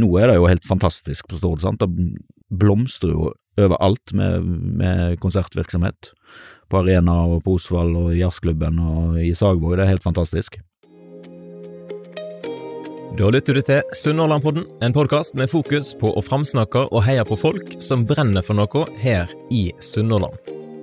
nå er det jo helt fantastisk på Stord, sant. Det blomstrer jo overalt med, med konsertvirksomhet. På Arena og på Osvald og jazzklubben og i Sagvåg. Det er helt fantastisk. Da lytter du til Sunnhordlandpodden, en podkast med fokus på å framsnakke og heie på folk som brenner for noe her i Sunnhordland.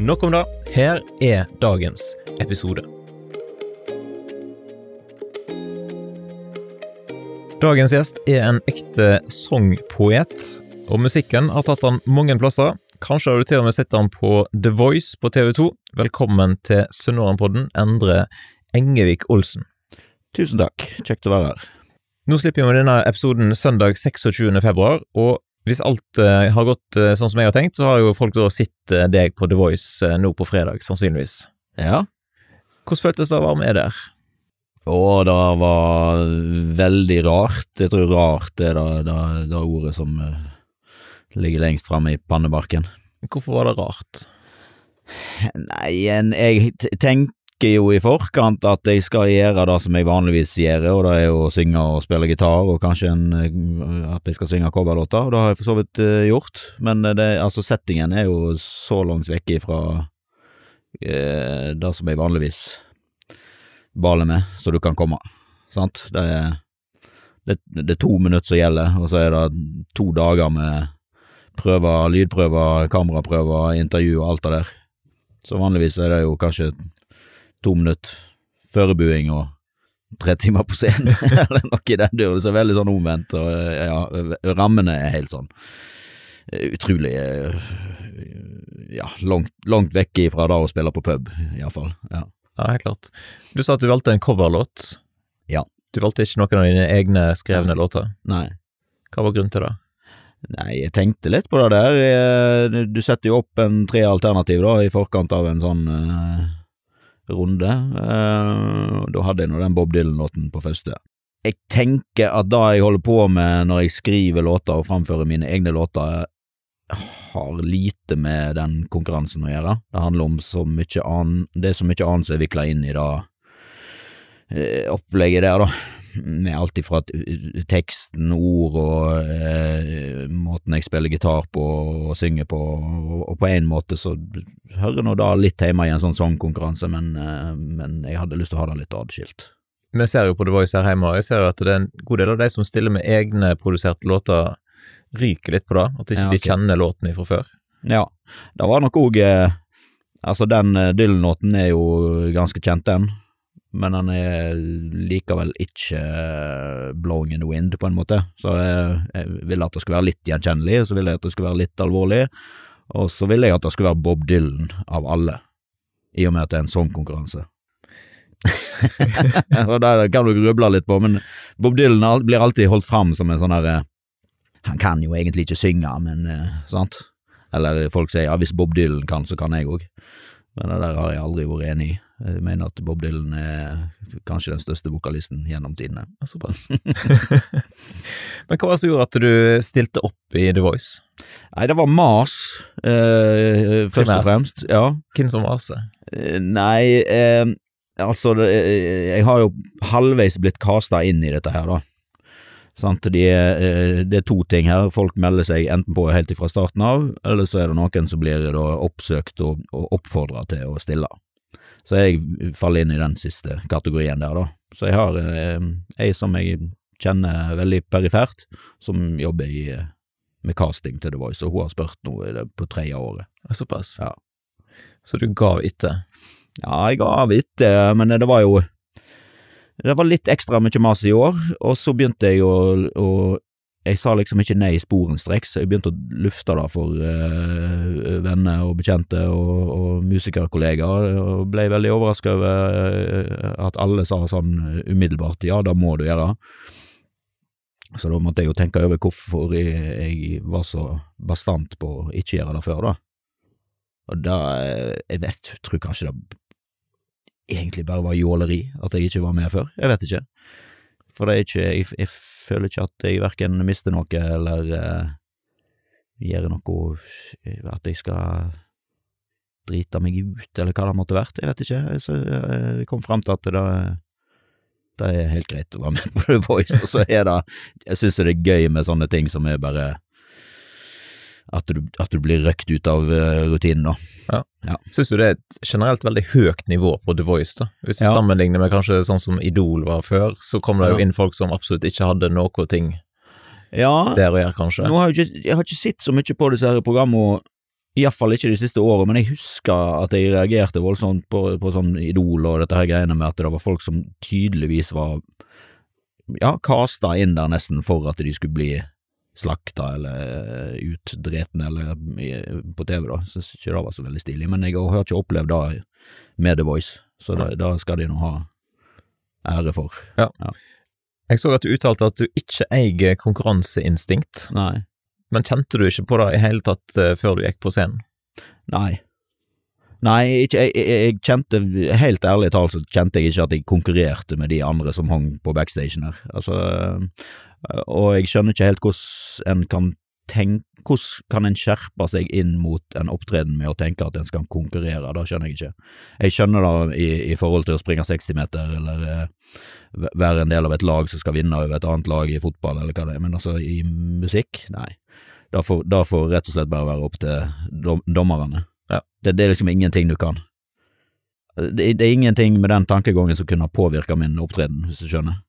Nok om det. Her er dagens episode. Dagens gjest er en ekte sangpoet, og musikken har tatt han mange plasser. Kanskje har du til og med sett han på The Voice på TV2. Velkommen til Sunnmørenpodden, Endre Engevik Olsen. Tusen takk, kjekt å være her. Nå slipper vi denne episoden søndag 26. februar, og hvis alt uh, har gått uh, sånn som jeg har tenkt, så har jo folk da sett uh, deg på The Voice nå på fredag, sannsynligvis. Ja. Hvordan føltes det å være med der? Å, det var veldig rart. Jeg tror rart er det, det, det ordet som ligger lengst framme i pannebarken. Hvorfor var det rart? Nei, jeg tenker jo i forkant at jeg skal gjøre det som jeg vanligvis gjør, og det er jo å synge og spille gitar, og kanskje en, at jeg skal synge coverlåter, og det har jeg for så vidt uh, gjort, men det, altså settingen er jo så langt vekk ifra uh, det som jeg vanligvis baler med, så du kan komme, sant? Det er, det, det er to minutter som gjelder, og så er det to dager med prøver, lydprøver, kameraprøver, intervju og alt det der. Så vanligvis er det jo kanskje to minutter førebuing og tre timer på scenen, eller noe i den duren. Så veldig sånn omvendt, og ja, rammene er helt sånn utrolig ja, langt, langt vekk ifra da å spille på pub, iallfall. Ja. ja, helt klart. Du sa at du valgte en coverlåt. Ja. Du valgte ikke noen av dine egne skrevne låter. Nei. Hva var grunnen til det? Nei, jeg tenkte litt på det der. Du setter jo opp en tre alternativ da, i forkant av en sånn runde. Uh, da hadde jeg nå den Bob Dylan-låten på første. Jeg tenker at det jeg holder på med når jeg skriver låter og framfører mine egne låter, har lite med den konkurransen å gjøre. Det handler om så mye annet Det er så mye annet som er vikla inn i det uh, opplegget der, da med alt ifra teksten, ord og eh, måten jeg spiller gitar på og synger på, og, og på en måte så hører nå da litt hjemme i en sånn sangkonkurranse, men, eh, men jeg hadde lyst til å ha det litt adskilt. Vi ser jo på The Voice her hjemme, og jeg ser jo at det er en god del av de som stiller med egne produserte låter, ryker litt på det, at ikke Ja, de ok. kjenner låten fra før. Ja, det var nok òg eh, Altså, den eh, Dylan-låten er jo ganske kjent, den. Men han er likevel ikke eh, blowing in the wind, på en måte. Så jeg, jeg ville at det skulle være litt gjenkjennelig, så ville jeg at det skulle være litt alvorlig. Og så ville jeg at det skulle være Bob Dylan av alle, i og med at det er en sangkonkurranse. og det kan du gruble litt på, men Bob Dylan blir alltid holdt fram som en sånn herre Han kan jo egentlig ikke synge, men eh, sant? Eller folk sier ja, hvis Bob Dylan kan, så kan jeg òg. Men det der har jeg aldri vært enig i. Jeg mener at Bob Dylan er kanskje den største vokalisten gjennom tidene. Såpass. Men hva var det som gjorde at du stilte opp i The Voice? Nei, det var mas, eh, først Primært. og fremst. Ja. Hvem som maser? Eh, Nei, eh, altså det, eh, Jeg har jo halvveis blitt kasta inn i dette her, da. Sant? De, eh, det er to ting her. Folk melder seg enten på helt fra starten av, eller så er det noen som blir oppsøkt og, og oppfordra til å stille. Så jeg faller inn i den siste kategorien der, da. Så jeg har eh, ei som jeg kjenner veldig perifert, som jobber i, eh, med casting til The Voice, og hun har spurt nå på tredje året. Såpass. Ja. Så du gav etter? Ja, jeg ga etter, men det var jo Det var litt ekstra mye mas i år, og så begynte jeg å, å Jeg sa liksom ikke nei sporenstreks, jeg begynte å lufte det for uh, venner og bekjente og, og musikerkollegaer, og ble veldig overraska over eh, at alle sa sånn umiddelbart ja, det må du gjøre. Så da måtte jeg jo tenke over hvorfor jeg, jeg var så bastant på å ikke gjøre det før, da. Og da eh, Jeg vet, tror kanskje det egentlig bare var jåleri at jeg ikke var med før. Jeg vet ikke. For det er ikke Jeg, jeg føler ikke at jeg verken mister noe eller eh, gjør noe At jeg skal drite meg ut, eller hva det måtte vært. Jeg vet ikke. Så eh, jeg kom fram til at det det er helt greit å være med på The Voice, og så er det Jeg syns det er gøy med sånne ting som er bare at du, at du blir røkt ut av eh, rutinen, da. Ja. Ja. Syns du det er et generelt veldig høyt nivå på The Voice, da? Hvis du Ja. sammenligner med kanskje sånn som Idol var før, så kom det jo inn folk som absolutt ikke hadde noe ting Ja, der å gjøre, kanskje. nå har jeg, ikke, jeg har ikke sett så mye på disse her programmene, iallfall ikke de siste årene, men jeg husker at jeg reagerte voldsomt på, på sånn Idol og dette her greiene med at det var folk som tydeligvis var ja, kasta inn der nesten for at de skulle bli slakta eller utdretne eller i- på TV, da. Syns ikke det var så veldig stilig, men jeg har ikke opplevd det med The Voice, så da, da skal de nå ha ære for. Jeg så at du uttalte at du ikke eier konkurranseinstinkt, Nei. men kjente du ikke på det i hele tatt eh, før du gikk på scenen? Nei. Nei, ikke, jeg, jeg, kjente, helt ærlig talt, så kjente jeg ikke at jeg konkurrerte med de andre som hang på backstagen her. Altså, og jeg skjønner ikke helt hvordan en kan tenke hvordan kan en skjerpe seg inn mot en opptreden med å tenke at en skal konkurrere, det skjønner jeg ikke. Jeg skjønner det i, i forhold til å springe 60 meter, eller eh, være en del av et lag som skal vinne over et annet lag i fotball, eller hva det er, men altså, i musikk, nei. Det får, det får rett og slett bare være opp til dom, dommerne. Ja. Det, det er liksom ingenting du kan. Det, det er ingenting med den tankegangen som kunne påvirka min opptreden, hvis du skjønner.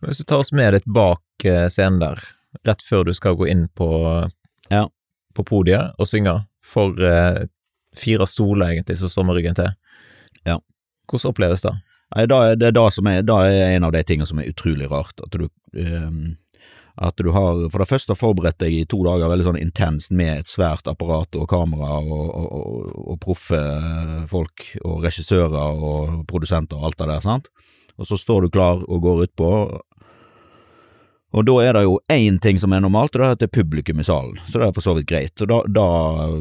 Men Hvis du tar oss med litt bak scenen der, rett før du skal gå inn på, Ja. på podiet og synge for eh, fire stoler egentlig som står med ryggen til. Ja. Hvordan oppleves det? Da er det da som er, da er en av de tingene som er utrolig rart, at du um, at du har for det første forberedt deg i to dager veldig sånn intenst med et svært apparat og kamera og, og, og, og proffe folk og regissører og produsenter og alt det der, sant, og så står du klar og går utpå, og da er det jo én ting som er normalt, og det er at det er publikum i salen, så det er for så vidt greit, og da, da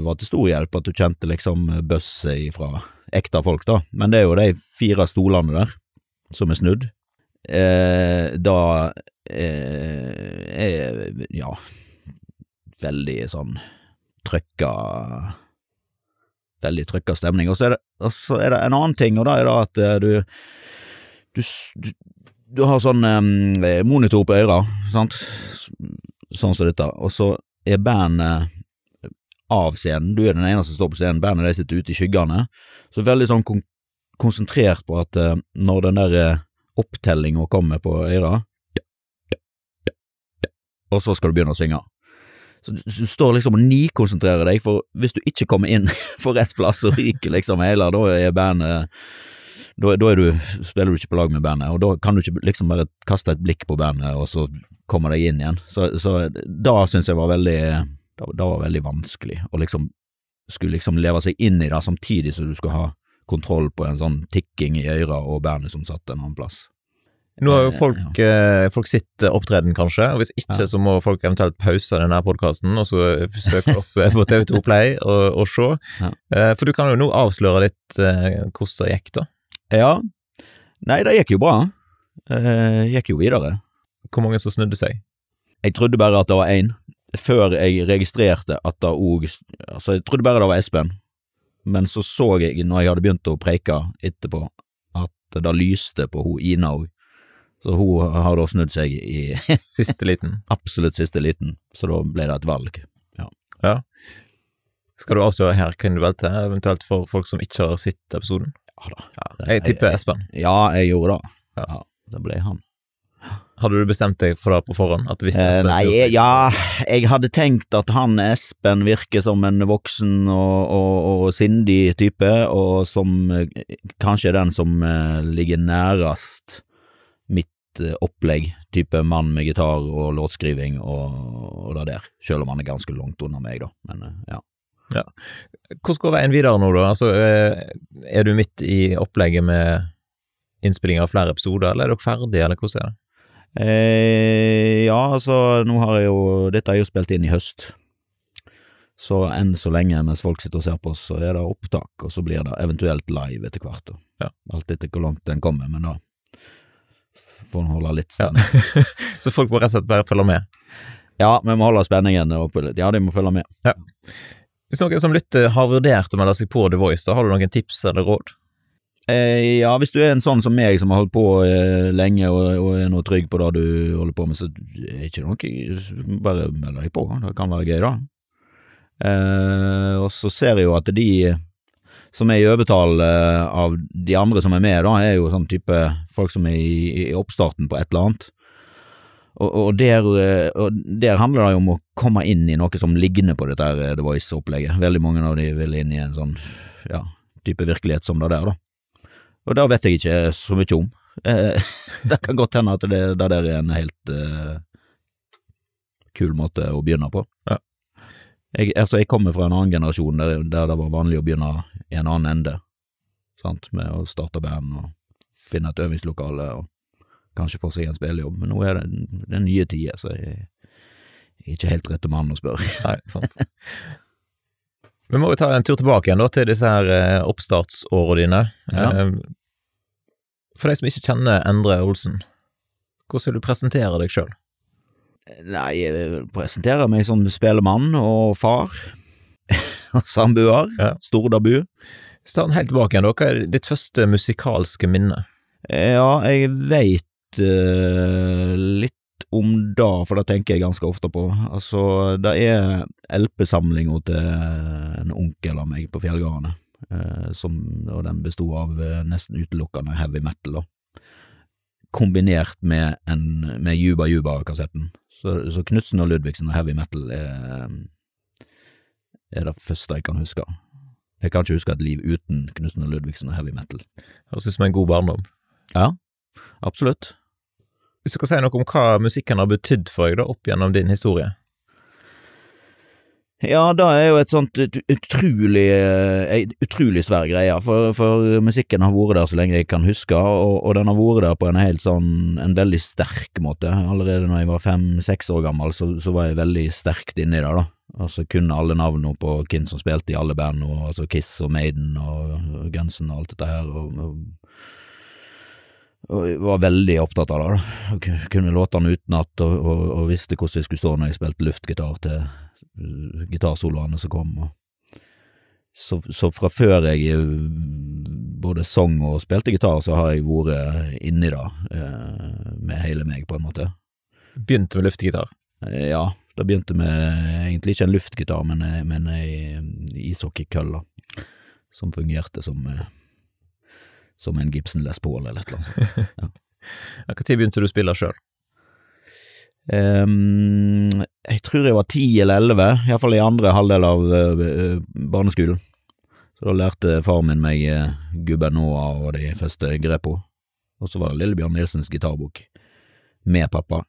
var det stor hjelp at du kjente liksom bøsset ifra ekte folk, da, men det er jo de fire stolene der som er snudd, eh, da eh, er ja, veldig sånn trøkka Veldig trøkka stemning. Og så er det en annen ting, og da er det at eh, du du, du, du har sånn eh, monitor på øra, sant, sånn som dette, og så er bandet av scenen, du er den eneste som står på scenen, bandet de sitter ute i skyggene, så veldig sånn kon konsentrert på at eh, når den der eh, opptellinga kommer på øra, og så skal du begynne å synge. Så du, står liksom og nikonsentrerer deg, for hvis du ikke kommer inn for rett plass, så ryker liksom hele, da er bandet da, da du, spiller du ikke på lag med bandet, og da kan du ikke liksom bare kaste et blikk på bandet, og så komme deg inn igjen. Så, så da syns jeg var veldig da, da var veldig vanskelig å liksom skulle liksom leve seg inn i det, samtidig som du skulle ha kontroll på en sånn tikking i øra og bandet som satt en annen plass. Nå har jo Eh, folk, ja. folk sitt opptreden, kanskje, og hvis ikke Ja. så må folk eventuelt pause denne podkasten og så søke opp eh, på TV2 Play og, og se. Ja. Eh, For du kan jo nå avsløre litt eh, hvordan det gikk, da. Ja, nei, det gikk jo bra. Eh, gikk jo videre. Hvor mange som snudde seg. Jeg trodde bare at det var én, før jeg registrerte at det òg Altså, jeg trodde bare det var Espen, men så så jeg, når jeg hadde begynt å preike etterpå, at det lyste på hun Ina òg. Så hun har da snudd seg i Siste liten. absolutt siste liten, så da ble det et valg. Skal du avsløre her hvem du valgte, eventuelt for folk som ikke har sett episoden? Ja. Jeg tipper Espen. Ja, jeg gjorde det. Ja. Ja, det ble han. Hadde du bestemt deg for det på forhånd? Eh, nei, jeg, ja, jeg hadde tenkt at han Espen virker som en voksen og, og, og sindig type, og som eh, kanskje er den som eh, ligger nærest mitt eh, opplegg, type mann med gitar og låtskriving og, og det der, selv om han er ganske langt unna meg, da, men eh, ja. Hvordan går veien videre nå, da? Altså, eh, er du midt i opplegget med innspilling av flere episoder, eller er dere ferdige, eller hvordan er det? Eh, ja, altså, nå har jeg jo Dette er jo spilt inn i høst. Så enn så lenge, mens folk sitter og ser på oss, så er det opptak, og så blir det eventuelt live etter hvert. Ja. Alt etter hvor langt den kommer, men da får en holde litt Ja. Så folk må rett og slett bare følge med. Ja. vi må holde spenningen oppe litt. Ja, de må følge med. Hvis noen som lytter har vurdert å melde seg på The Voice, da har du noen tips eller råd? Eh, ja, hvis du er en sånn som meg som har holdt på eh, lenge og, og er noe trygg på det du holder på med, så er det ikke noe Bare meld deg på, det kan være gøy, da. Eh, og så ser jeg jo at de som er i overtall eh, av de andre som er med, da, er jo sånn type folk som er i, i oppstarten på et eller annet. Og, og, der, eh, og der handler det jo om å komme inn i noe som ligner på dette her eh, The Voice-opplegget. Veldig mange av de vil inn i en sånn ja, type virkelighet som det der, da. Og det vet jeg ikke så mye om. Eh, det kan godt hende at det, det der er en helt eh, kul måte å begynne på. Ja. Jeg, altså, jeg kommer fra en annen generasjon der, der det var vanlig å begynne i en annen ende, sant, med å starte band og finne et øvingslokale og kanskje få seg en spillejobb, men nå er det, det er nye tider, så jeg, jeg er ikke helt rette mann å spørre. Nei, sant. Vi må jo ta en tur tilbake igjen da, til disse her eh, oppstartsårene dine. Ja. Eh, For de som ikke kjenner Endre Olsen, hvordan vil du presentere deg sjøl? Nei, jeg presenterer meg som spelemann og far. og samboer. Ja. Stordabu. Ta den helt tilbake igjen, da. Hva er ditt første musikalske minne? Ja, jeg veit eh, litt om det, for det tenker jeg ganske ofte på. Altså, det er LP-samlinga til en onkel av meg på Fjellgardene, eh, som, og den besto av eh, nesten utelukkende heavy metal, da. Kombinert med, en, med Juba Juba-kassetten. Så, så Knutsen og Ludvigsen og heavy metal er, er det første jeg kan huske. Jeg kan ikke huske et liv uten Knutsen og Ludvigsen og heavy metal. Høres ut som en god barndom. Ja, absolutt. Hvis du kan si noe om hva musikken har betydd for deg da, opp gjennom din historie? Ja, det er jo et sånt utrolig, eh, utrolig svær greie, for, for musikken har vært der så lenge jeg kan huske, og, og den har vært der på en helt sånn, en veldig sterk måte. Allerede når jeg var fem-seks år gammel, så, så var jeg veldig sterkt inni det, da. Altså kunne alle navnene på hvem som spilte i alle band, og, altså Kiss og Maiden og Gunsen og alt dette her, og, og, og var veldig opptatt av det, da. Kunne låtene utenat, og, og, og visste hvordan jeg skulle stå når jeg spilte luftgitar til uh, gitarsoloene som kom. Så, så fra før jeg uh, både sang og spilte gitar, så har jeg vært inni det uh, med hele meg, på en måte. Begynte med luftgitar. Eh, Ja, det begynte med egentlig ikke en luftgitar, men, eh, men ei ishockeykølle som fungerte som, eh, som en Gibson Les Paul eller et eller annet sånt. Når begynte du å spille sjøl? Um, jeg tror jeg var ti eller elleve, iallfall i andre halvdel av uh, barneskolen. Så da lærte far min meg uh, Gubben Noah og de første grepa. Og så var det Lillebjørn Nilsens gitarbok med pappa.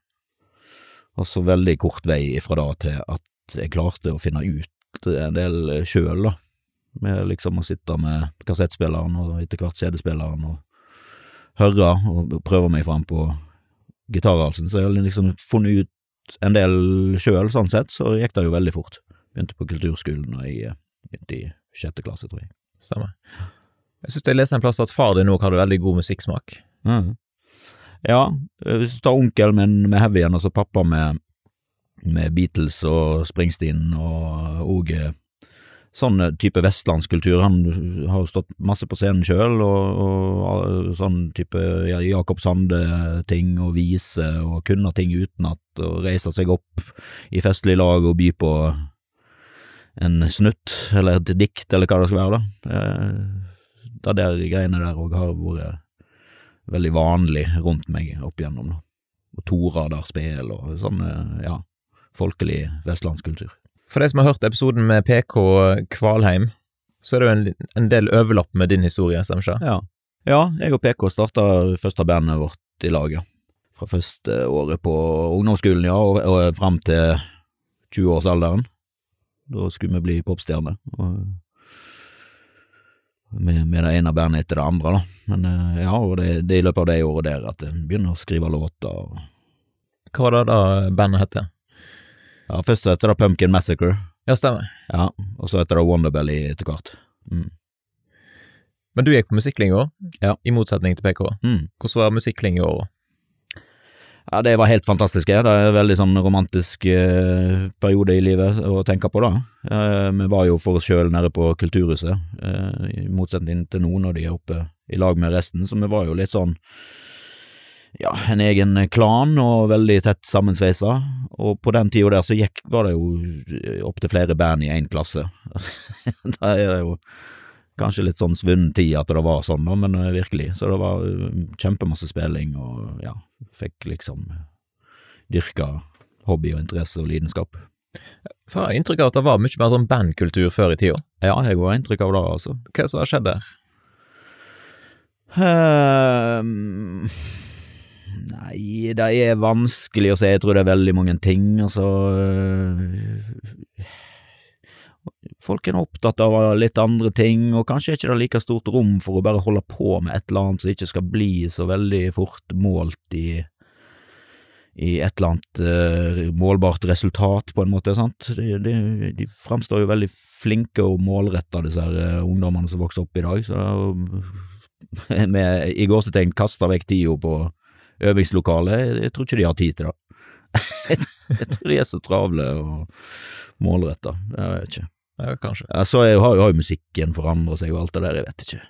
Og så veldig kort vei ifra da til at jeg klarte å finne ut en del sjøl, da. Med liksom å sitte med kassettspilleren og etter hvert CD-spilleren og høre og prøve meg fram på gitarhalsen, så jeg har liksom funnet ut en del sjøl, sånn sett, så gikk det jo veldig fort. Begynte på kulturskolen og jeg eh, begynte i sjette klasse, tror jeg. Stemmer. Jeg synes jeg leste en plass at far din òg hadde veldig god musikksmak. Mm. Ja, eh, hvis du tar onkel min med heavyen, og så pappa med, med Beatles og Springsteen og og sånn eh, type vestlandskultur. Han har jo stått masse på scenen sjøl, og, og sånn type Jakob Sande-ting og vise, og kunne ting utenat, og reise seg opp i festlig lag og by på en snutt, eller et dikt, eller hva det skal være, da. Eh, Det der greiene der òg har vært veldig vanlig rundt meg opp igjennom, da. Og Tora der spel og sånn, eh, ja, folkelig vestlandskultur. For de som har hørt episoden med PK Kvalheim, så er det jo en, en del overlapp med din historie, Samsha. Ja. ja, jeg og PK starta første bandet vårt i lag, ja. Fra første året på ungdomsskolen, ja, og, og fram til 20-årsalderen. Da skulle vi bli popstjerne. og Med, med det ene bandet etter det andre, da. Men eh, ja, og det, det er i løpet av det året der at en begynner å skrive låter Hva var det da bandet het? Ja, Først heter det Pumpkin Massacre, Ja, stemmer. ja, og så heter det Wonderbelly etter hvert. Mm. Men du gikk på musikklinja, Ja. i motsetning til PK. Mm. Hvordan var musikklinja? Ja, det var helt fantastisk. Det er en veldig sånn romantisk eh, periode i livet å tenke på, da. Eh, vi var jo for oss sjøl nede på Kulturhuset, eh, i motsetning til nå når de er oppe i lag med resten, så vi var jo litt sånn ja, en egen klan og veldig tett sammensveisa, og på den tida der så gikk, var det jo opptil flere band i én klasse. da er det jo kanskje litt sånn svunnen tid at det var sånn, da, men eh, virkelig. Så det var eh, kjempemasse spilling, og ja, fikk liksom dyrka hobby og interesse og lidenskap. Jeg har inntrykk av at det var mye mer sånn bandkultur før i tida. Ja, jeg har inntrykk av det, altså. Hva er det som har skjedd der? Ehm, nei, det er vanskelig å si. Jeg tror det er veldig mange ting. Altså øh, Folk er opptatt av litt andre ting, og kanskje er ikke det like stort rom for å bare holde på med et eller annet som ikke skal bli så veldig fort målt i i et eller annet uh, målbart resultat, på en måte. sant? De, de, de framstår jo veldig flinke og målretta, disse her uh, ungdommene som vokser opp i dag. Så er med i gåsetegn kasta vekk tida på øvingslokalet. Jeg, tror ikke de har tid til det. jeg, tror de er så travle og målretta. Jeg vet ikke. Ja, kanskje. Ja, så jeg har, jo- musikken forandra seg og alt det der, jeg vet ikke.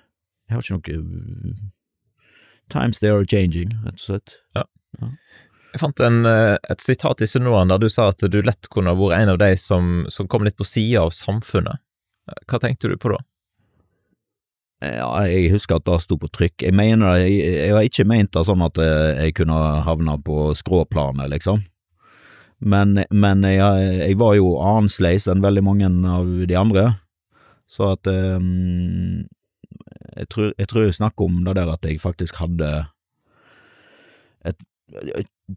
Jeg har ikke noe Times they are changing, rett og slett. Jeg fant en, eh, et sitat i Sunnmøre der du sa at du lett kunne vært en av de som, som kom litt på sida av samfunnet. Hva tenkte du på da? Ja, jeg husker at det sto på trykk. Jeg mener jeg, jeg har ikke ment det sånn at eh, jeg kunne havna på skråplanet, liksom. Men, men jeg, jeg var jo annerledes enn veldig mange av de andre, så at um, jeg, tror, jeg tror jeg snakker om det der at jeg faktisk hadde et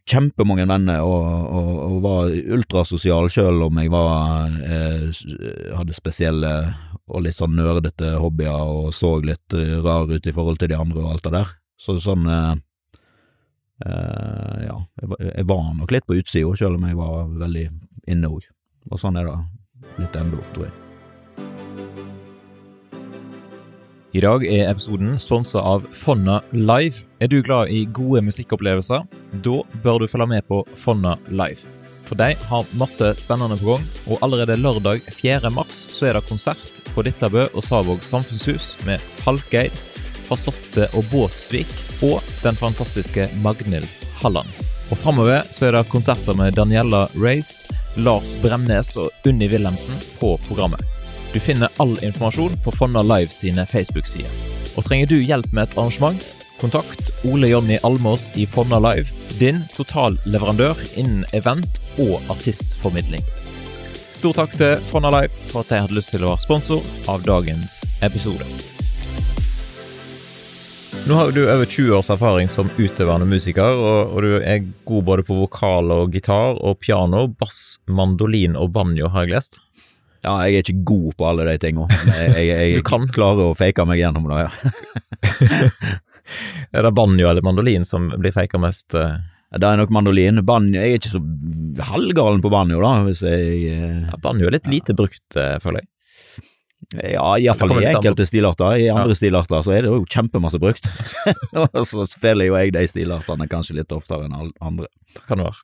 kjempemange venner og, og, og var ultrasosial selv om jeg var eh, hadde spesielle og litt sånn nerdete hobbyer og så litt eh, rar ut i forhold til de andre og alt det der. Så sånn eh, eh, Ja, jeg, jeg var nok litt på utsida, selv om jeg var veldig inne òg. Og sånn er det litt ennå, tror jeg. I dag er episoden sponsa av Fonna Live. Er du glad i gode musikkopplevelser? Da bør du følge med på Fonna Live. For de har masse spennende på gang, og allerede lørdag 4. mars så er det konsert på Dittlabø og Savåg samfunnshus med Falkeid, Fasotte og Båtsvik og den fantastiske Magnhild Halland. Og framover så er det konserter med Daniela Race, Lars Bremnes og Unni Wilhelmsen på programmet. Du finner all informasjon på Fonna Live sine Facebook-sider. Og trenger du hjelp med et arrangement? Kontakt Ole Jonny Almås i Fonna Live, din totalleverandør innen event- og artistformidling. Stor takk til Fonna Live for at de hadde lyst til å være sponsor av dagens episode. Nå har du over 20 års erfaring som utøvende musiker, og, og du er god både på vokal og gitar og piano, bass, mandolin og banjo, har jeg lest. Ja, jeg er ikke god på alle de tingene. Jeg, jeg, jeg, Du kan. klare å fake meg gjennom det, ja. Er det banjo eller mandolin som blir faka mest? eh? Det er nok mandolin. Banjo, jeg er ikke så halvgalen på banjo, da, hvis jeg eh, Ja, banjo er litt lite brukt, eh, føler jeg. Ja, iallfall i enkelte stilarter. I andre Ja. stilarter så er det jo kjempemasse brukt. Og så spiller jo jeg de stilartene kanskje litt oftere enn alle andre. Det kan det være.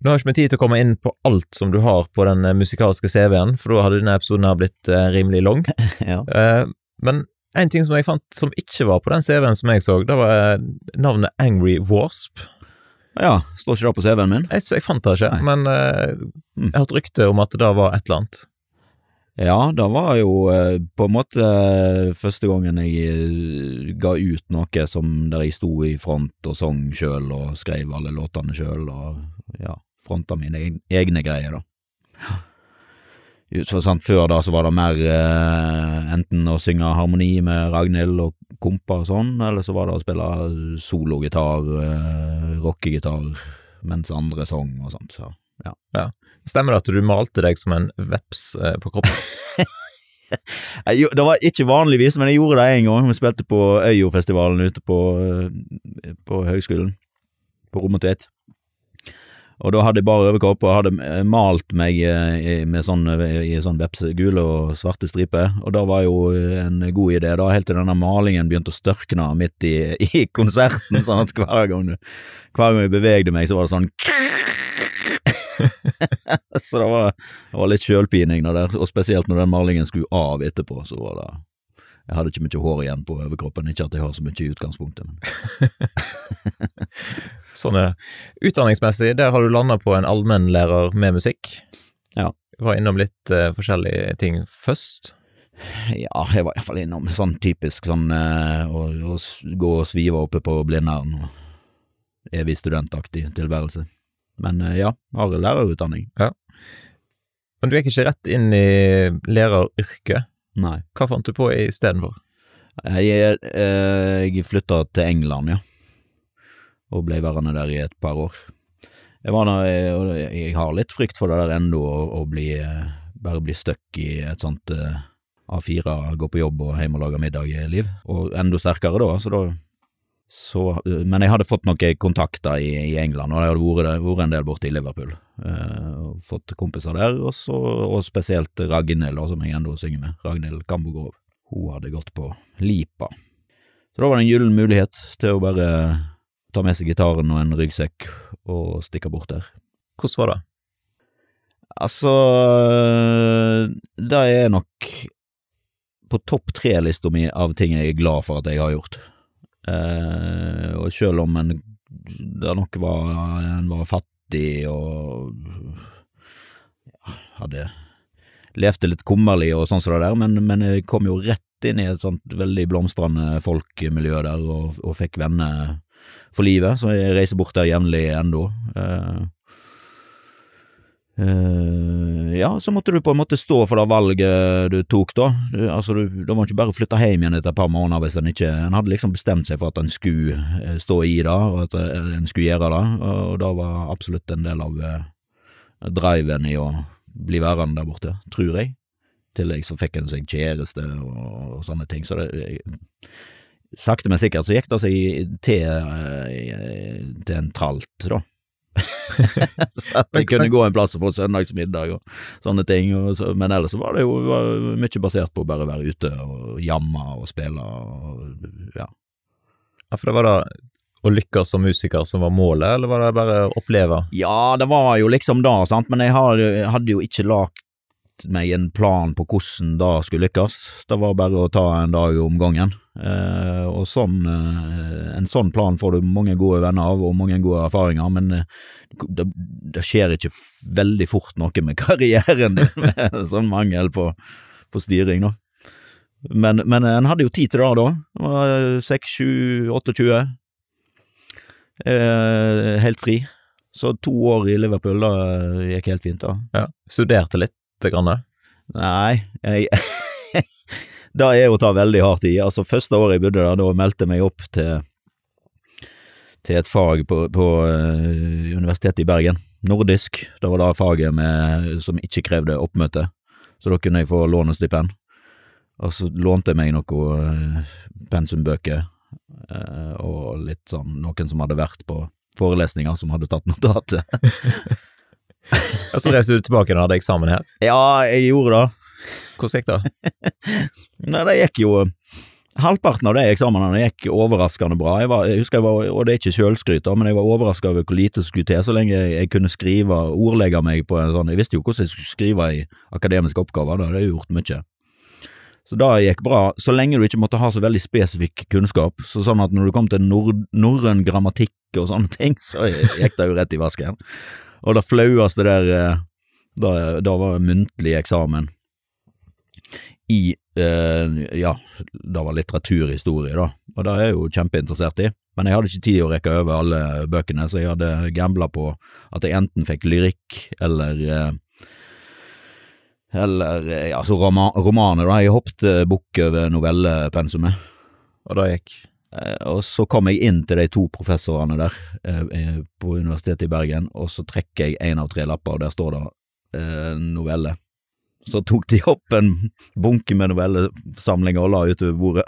Nå har ikke vi tid til å komme inn på alt som du har på den eh, musikalske CV-en, for da hadde denne episoden blitt eh, rimelig lang. Ja. Eh, men en ting som jeg fant som ikke var på den CV-en som jeg så, det var eh, navnet Angry Wasp. ja, står ikke det på CV-en min? Jeg, jeg fant det ikke, Nei. men eh, Mm. jeg har et rykte om at det da var et eller annet. Ja, det var jo eh, på en måte første gangen jeg ga ut noe som der jeg sto i front og sang sjøl og skrev alle låtene sjøl og ja, fronta mine egne greier, da. Så sant, Før da så var det mer eh, enten å synge harmoni med Ragnhild og kompa og sånn, eller så var det å spille sologitar, eh, rockegitar, mens andre sang og sånt. Så. Stemmer det at du malte deg som en veps eh, på kroppen? Det var ikke vanligvis, men jeg gjorde det en gang. Vi spilte på Øyofestivalen ute på, eh, på høgskolen, på Rommetveit. Og da hadde jeg bare overkropp og hadde eh, malt meg eh, med sånn, eh, i sånn vepse, gule og svarte striper, og da var jo en god idé, da, helt til denne malingen begynte å størkne midt i, i konserten, sånn at hver gang, hver gang jeg bevegde meg, så var det sånn Så det var, det var litt sjølpining, det og spesielt når den malingen skulle av etterpå, så var det Jeg hadde ikke mye hår igjen på overkroppen, ikke at jeg har så mye i utgangspunktet, men Sånn er det. Utdanningsmessig, der har du landa på en allmennlærer med musikk. Ja. Du var innom litt uh, forskjellige ting først. Ja, jeg var iallfall innom sånn typisk sånn uh, å, å gå og svive oppe på Blindern og evig studentaktig tilværelse. Men uh, ja, har lærerutdanning. Ja. Men du gikk ikke rett inn i læreryrket. Nei. Hva fant du på istedenfor? Jeg, eh, jeg flytta til England, ja, og ble værende der i et par år. Jeg, var der, og jeg har litt frykt for det der ennå, å, bli, eh, bare bli stuck i et sånt eh, A4, gå på jobb og hjem og lage middag-liv, og enda sterkere da, så da så, men jeg hadde fått noen kontakter i, i England, og jeg hadde vært, vært en del borte i Liverpool. Eh, fått kompiser der, og, så, og spesielt Ragnhild, som jeg ennå synger med. Ragnhild Kambogrov. Hun hadde gått på Lipa. Så da var det en gyllen mulighet til å bare ta med seg gitaren og en ryggsekk og stikke bort der. Hvordan var det? Altså, det er nok på topp tre-lista mi av ting jeg er glad for at jeg har gjort. Eh, og selv om en det nok var, en var fattig og ja, hadde levde litt kummerlig og sånn som det der, men, men jeg kom jo rett inn i et sånt veldig blomstrende folkemiljø der og, og fikk venner for livet, så jeg reiser bort der jevnlig ennå. Eh, Eh, ja, så måtte du på en måte stå for det valget du tok, da. Du, altså, du, da må det ikke bare flytte hjem igjen etter et par måneder hvis en ikke En hadde liksom bestemt seg for at en skulle eh, stå i det, og at eh, en skulle gjøre det, og det var absolutt en del av uh, driven i å bli værende der borte, tror jeg. I tillegg så fikk en seg kjæreste og, og sånne ting, så det Sakte, men sikkert så gikk det seg til, til en tralt, da. så at jeg kunne gå en plass og få søndagsmiddag og sånne ting, og så, men ellers var det jo var mye basert på å bare være ute og jamme og spille og ja. Ja, for det var da å lykkes som musiker som var målet, eller var det bare å oppleve? Ja, det var jo liksom det, sant, men jeg hadde, hadde jo ikke meg en plan på hvordan det skulle lykkes. Det var bare å ta en dag om gangen. Eh, og sånn, eh, en sånn plan får du mange gode venner av og mange gode erfaringer, men eh, det, det skjer ikke veldig fort noe med karrieren din med sånn mangel på, på styring, da. Men, men en hadde jo tid til det da. Det var 6, 7, 28. Eh, helt fri. Så to år i Liverpool, da gikk helt fint, da. Ja. Studerte litt grann? Nei, jeg Det er å ta veldig hardt i. Altså, første året jeg bodde der, da meldte jeg meg opp til til et fag på, på uh, Universitetet i Bergen, nordisk. Det var da faget med, som ikke krevde oppmøte, så da kunne jeg få lån Og så lånte jeg meg noen uh, pensumbøker, eh, og litt sånn noen som hadde vært på forelesninger, som hadde tatt notater. Ja, så reiste du tilbake og hadde eksamen her. ja, jeg gjorde det. Hvordan gikk det? Nei, det gikk jo Halvparten av de eksamenene gikk overraskende bra. Jeg, var, jeg husker jeg var, og det er ikke sjølskryt, men jeg var overraska over hvor lite som skulle til, så lenge jeg, jeg kunne skrive, ordlegge meg på en sånn Jeg visste jo hvordan jeg skulle skrive i akademiske oppgaver, da hadde jeg gjort mye. Så det gikk bra, så lenge du ikke måtte ha så veldig spesifikk kunnskap. Så sånn at når du kom til norrøn grammatikk og sånne ting, så gikk det jo rett i vasken. Og det flaueste der, eh, da, da var muntlig eksamen i eh, ja, det var litteraturhistorie, da, og det er jeg jo kjempeinteressert i. Men jeg hadde ikke tid å rekke over alle bøkene, så jeg hadde gambla på at jeg enten fikk lyrikk eller eh, eller eh, ja, så romaner, da. Jeg hoppet bukk over novellepensumet. Og det gikk? Eh, Og så kom jeg inn til de to professorene der eh, eh, på Universitetet i Bergen, og så trekker jeg en av tre lapper, og der står det novelle. Så tok de opp en bunke med novellesamlinger og la utover bordet.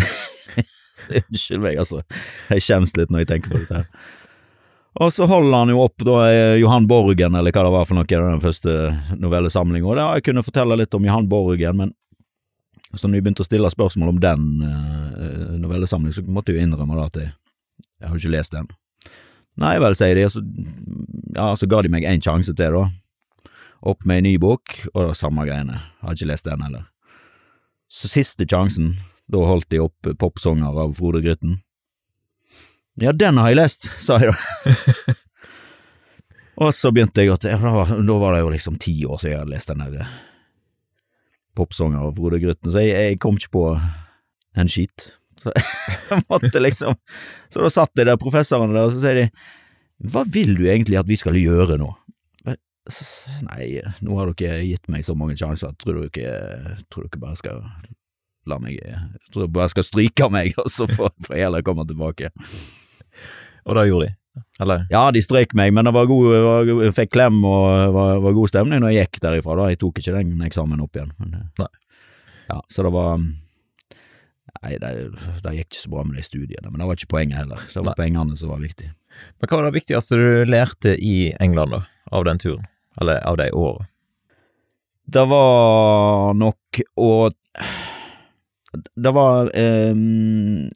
Unnskyld meg, altså. Jeg skjemmes litt når jeg tenker på dette her. Og så holder han jo opp da Johan Borgen, eller hva det var for noe, den første novellesamlinga. Og da jeg kunne fortelle litt om Johan Borgen, men så når jeg begynte å stille spørsmål om den uh, novellesamlingen, så måtte jeg jo innrømme da at jeg, jeg har ikke lest den. Nei vel, sier de, og så, ja, så ga de meg en sjanse til, da. Opp med en ny bok, og det samme greiene. Jeg har ikke lest den heller. Så siste sjansen, da holdt de opp popsanger av Frode Grytten. Ja, den har jeg lest, sa jeg da. og så begynte jeg å ja, Da var det jo liksom ti år siden jeg hadde lest den der eh, popsanger av Frode Grytten, så jeg, jeg, kom ikke på en skit. Så jeg måtte liksom Så da satt jeg der, professorene der, og så sier de Hva vil du egentlig at vi skal gjøre nå? Nei, nå har dere gitt meg så mange sjanser, tror ikke, tror ikke bare skal la meg tror du bare skal stryke meg, og så får jeg heller komme tilbake. Og det gjorde de? Eller? Ja, de strøk meg, men det var god, var, jeg fikk klem og var, var, god stemning når jeg gikk derifra. da, Jeg tok ikke den eksamen opp igjen. Men, Nei. Ja, så det var Nei, det, det, gikk ikke så bra med de studiene, men det var ikke poenget heller. Det var Nei. pengene som var viktig. Men hva var det viktigste du lærte i England, da, av den turen? Eller av de årene? Det var nok å Det var um,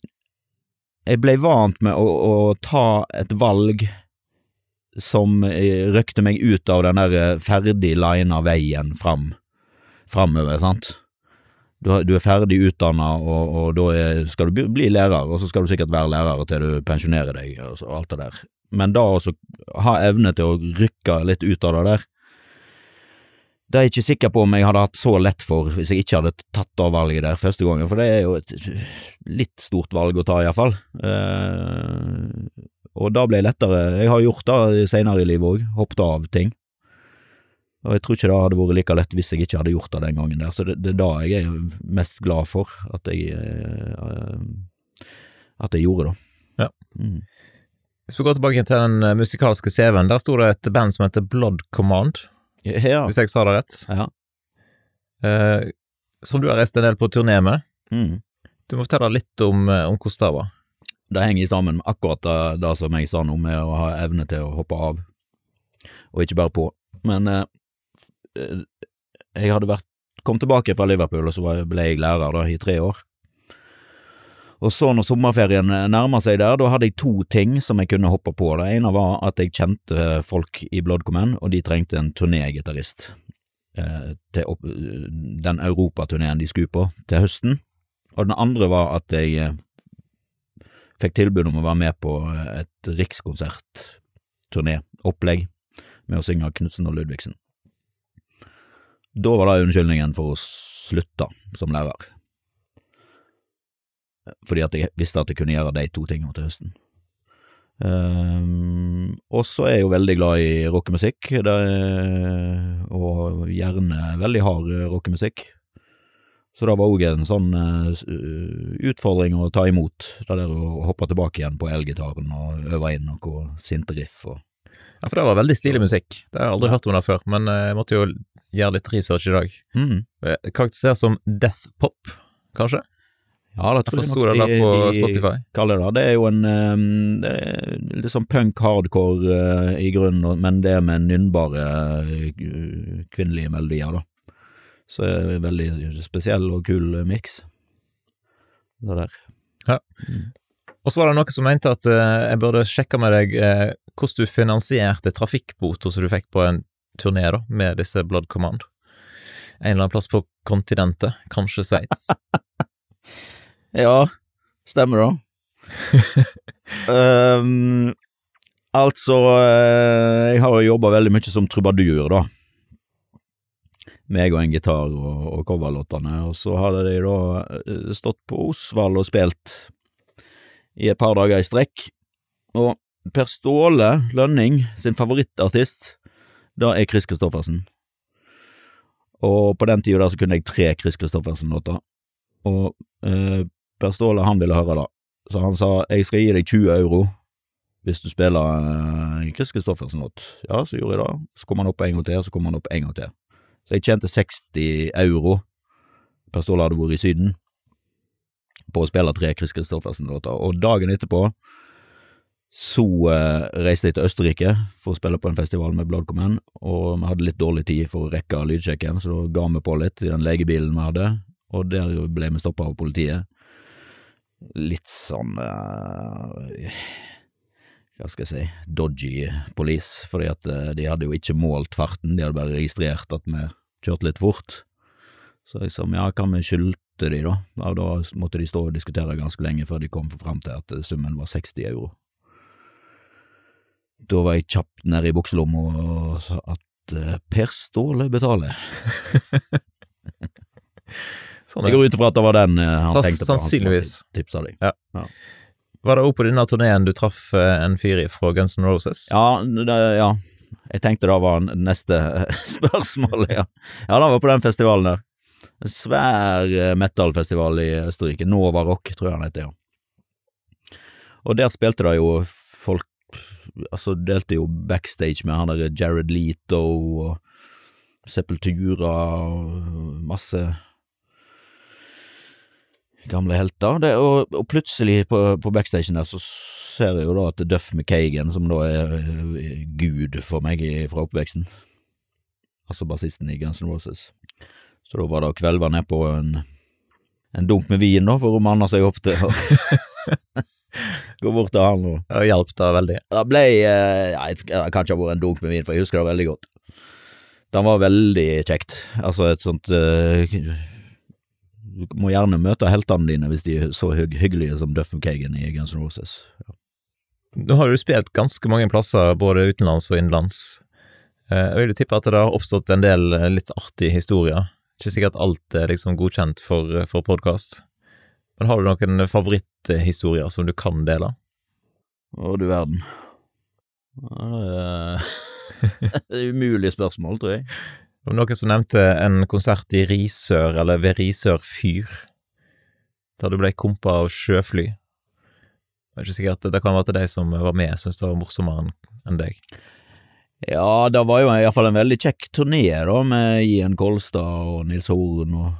jeg ble vant med å, å ta et valg som eh, røkte meg ut av den der eh, ferdig lina veien fram, framover, sant. Du, du, er ferdig utdanna, og, og, da er, skal du bli lærer, og så skal du sikkert være lærer til du pensjonerer deg, og, så, alt det der. Men da å ha evne til å rykke litt ut av det der, det er jeg ikke sikker på om jeg hadde hatt så lett for hvis jeg ikke hadde tatt det valget der første gangen, for det er jo et litt stort valg å ta, iallfall. Eh, og da ble det lettere. Jeg har gjort det senere i livet òg, hoppet av ting. Og jeg tror ikke det hadde vært like lett hvis jeg ikke hadde gjort det den gangen der, så det, det er da jeg er mest glad for at jeg, eh, at jeg gjorde det. Ja. Mm. Hvis vi går tilbake til den musikalske CV-en, der sto det et band som heter Blood Command. Ja. Hvis jeg sa det rett. Ja. Eh, som du har reist en del på turné med. Mm. Du må fortelle litt om, eh, om hvordan det var. Det henger sammen med akkurat det, det, som jeg sa nå, med å ha evne til å hoppe av, og ikke bare på. Men eh, eh jeg hadde vært, kom tilbake fra Liverpool, og så ble jeg lærer da, i tre år. Og så når sommerferien nærma seg der, da hadde jeg to ting som jeg kunne hoppe på. Det ene var at jeg kjente folk i Blood Command, og de trengte en turnégitarist eh, til opp, den europaturneen de skulle på til høsten. Og den andre var at jeg eh, fikk tilbud om å være med på et rikskonsertturné-opplegg med å synge Knutsen og Ludvigsen. Da var det unnskyldningen for å slutte som lærer fordi at jeg visste at jeg kunne gjøre de to tingene til høsten. Um, og så er jeg jo veldig glad i rockemusikk, og gjerne veldig hard rockemusikk. Så det var òg en sånn uh, utfordring å ta imot, det der å hoppe tilbake igjen på elgitaren og øve inn noe sinte riff og Ja, for det var veldig stilig musikk, det har jeg aldri hørt om det før, men eh, jeg måtte jo gjøre litt research i dag. Mm. Eh, karakterisert som death pop, kanskje? Ja, det tror jeg, nok det på Spotify. kaller det. Det er jo en det er litt sånn punk hardcore uh, i grunnen, men det er med nynnbare uh, kvinnelige melodier, da. Så det er veldig spesiell og kul uh, miks. Det der. Ja. Mm. Og så var det noe som mente at uh, jeg burde sjekke med deg hvordan du finansierte trafikkbota som du fikk på en turné da, med disse Blood Command. En eller annen plass på kontinentet, kanskje Sveits. Ja, stemmer da. um, altså, eh, jeg har jo jobba veldig mye som trubadur, da. Meg og en gitar og, og coverlåtene, og så hadde de da eh, stått på Osvald og spilt i et par dager i strekk. Og Per Ståle Lønning sin favorittartist, da er Chris Christoffersen. Og på den tida så kunne jeg tre Chris Christoffersen-låter. Og eh, Per Ståle han ville høre det, så han sa jeg skal gi deg 20 euro hvis du spiller uh, Chris Christoffersen-låt. Ja, så gjorde jeg det. Så kom han opp en gang til, så kom han opp en gang til. Så jeg tjente 60 euro. Per Ståle hadde vært i Syden på å spille tre Chris Christoffersen-låter, og dagen etterpå Så eh, reiste jeg til Østerrike for å spille på en festival med Bloodcommand, og vi hadde litt dårlig tid for å rekke lydsjekken, så da ga vi på litt i den legebilen vi hadde, og der ble vi stoppa av politiet. Litt sånn uh, hva skal jeg si, dodgy police, fordi at uh, de hadde jo ikke målt farten, de hadde bare registrert at vi kjørte litt fort. Så jeg sa ja, kan vi skyldte de da? Ja, da måtte de stå og diskutere ganske lenge før de kom fram til at eh, summen var 60 euro. Da var jeg kjapt nede i bukselomma og sa at uh, Per Ståle betaler. Sånn Jeg går ut ifra at det var den eh, han Sanns- tenkte på. han deg. sannsynligvis. Ja. Var det òg på denne turneen du traff eh, en fyr fra Guns N' Roses? Ja, det, ja. Jeg tenkte det var neste spørsmål, ja. Ja, det var på den festivalen der. En svær eh, metal-festival i Østerrike. Nova Rock, tror jeg han heter, ja. Og der spilte det jo folk Altså, delte jo backstage med han der Jared Leto og Sepultura og masse gamle helter. Det, og, og plutselig på, på backstagen der så ser jeg jo da at Duff McKagan, som da er eh, gud for meg fra oppveksten, altså bassisten i Guns N' Roses, så da var det å kvelve ned på en, en dunk med vin da, for å manne seg opp til å gå bort til han og Det hjalp da veldig. det ble eh, Det kan ikke ha vært en dunk med vin, for jeg husker det veldig godt. Det var veldig kjekt. Altså et sånt eh, Du må gjerne møte heltene dine hvis de er så hygg hyggelige som Duff McKagan i Guns N' Roses. Nå har du spilt ganske mange plasser, både utenlands og innenlands. Eh, Jeg vil tippe at det har oppstått en del eh, litt artige historier. Ikke sikkert alt er liksom godkjent for, for podkast. Men har du noen favoritthistorier som du kan dele? Å, du verden. Det er- Det er umulig spørsmål, tror jeg. Det var noen som nevnte en konsert i Risør, eller ved Risør fyr, der du ble kompa av sjøfly. Det er ikke sikkert det kan være til de som var med, syntes det var morsommere enn deg. Ja, det var jo iallfall en veldig kjekk turné, da, med Ian Kolstad og Nils Horn og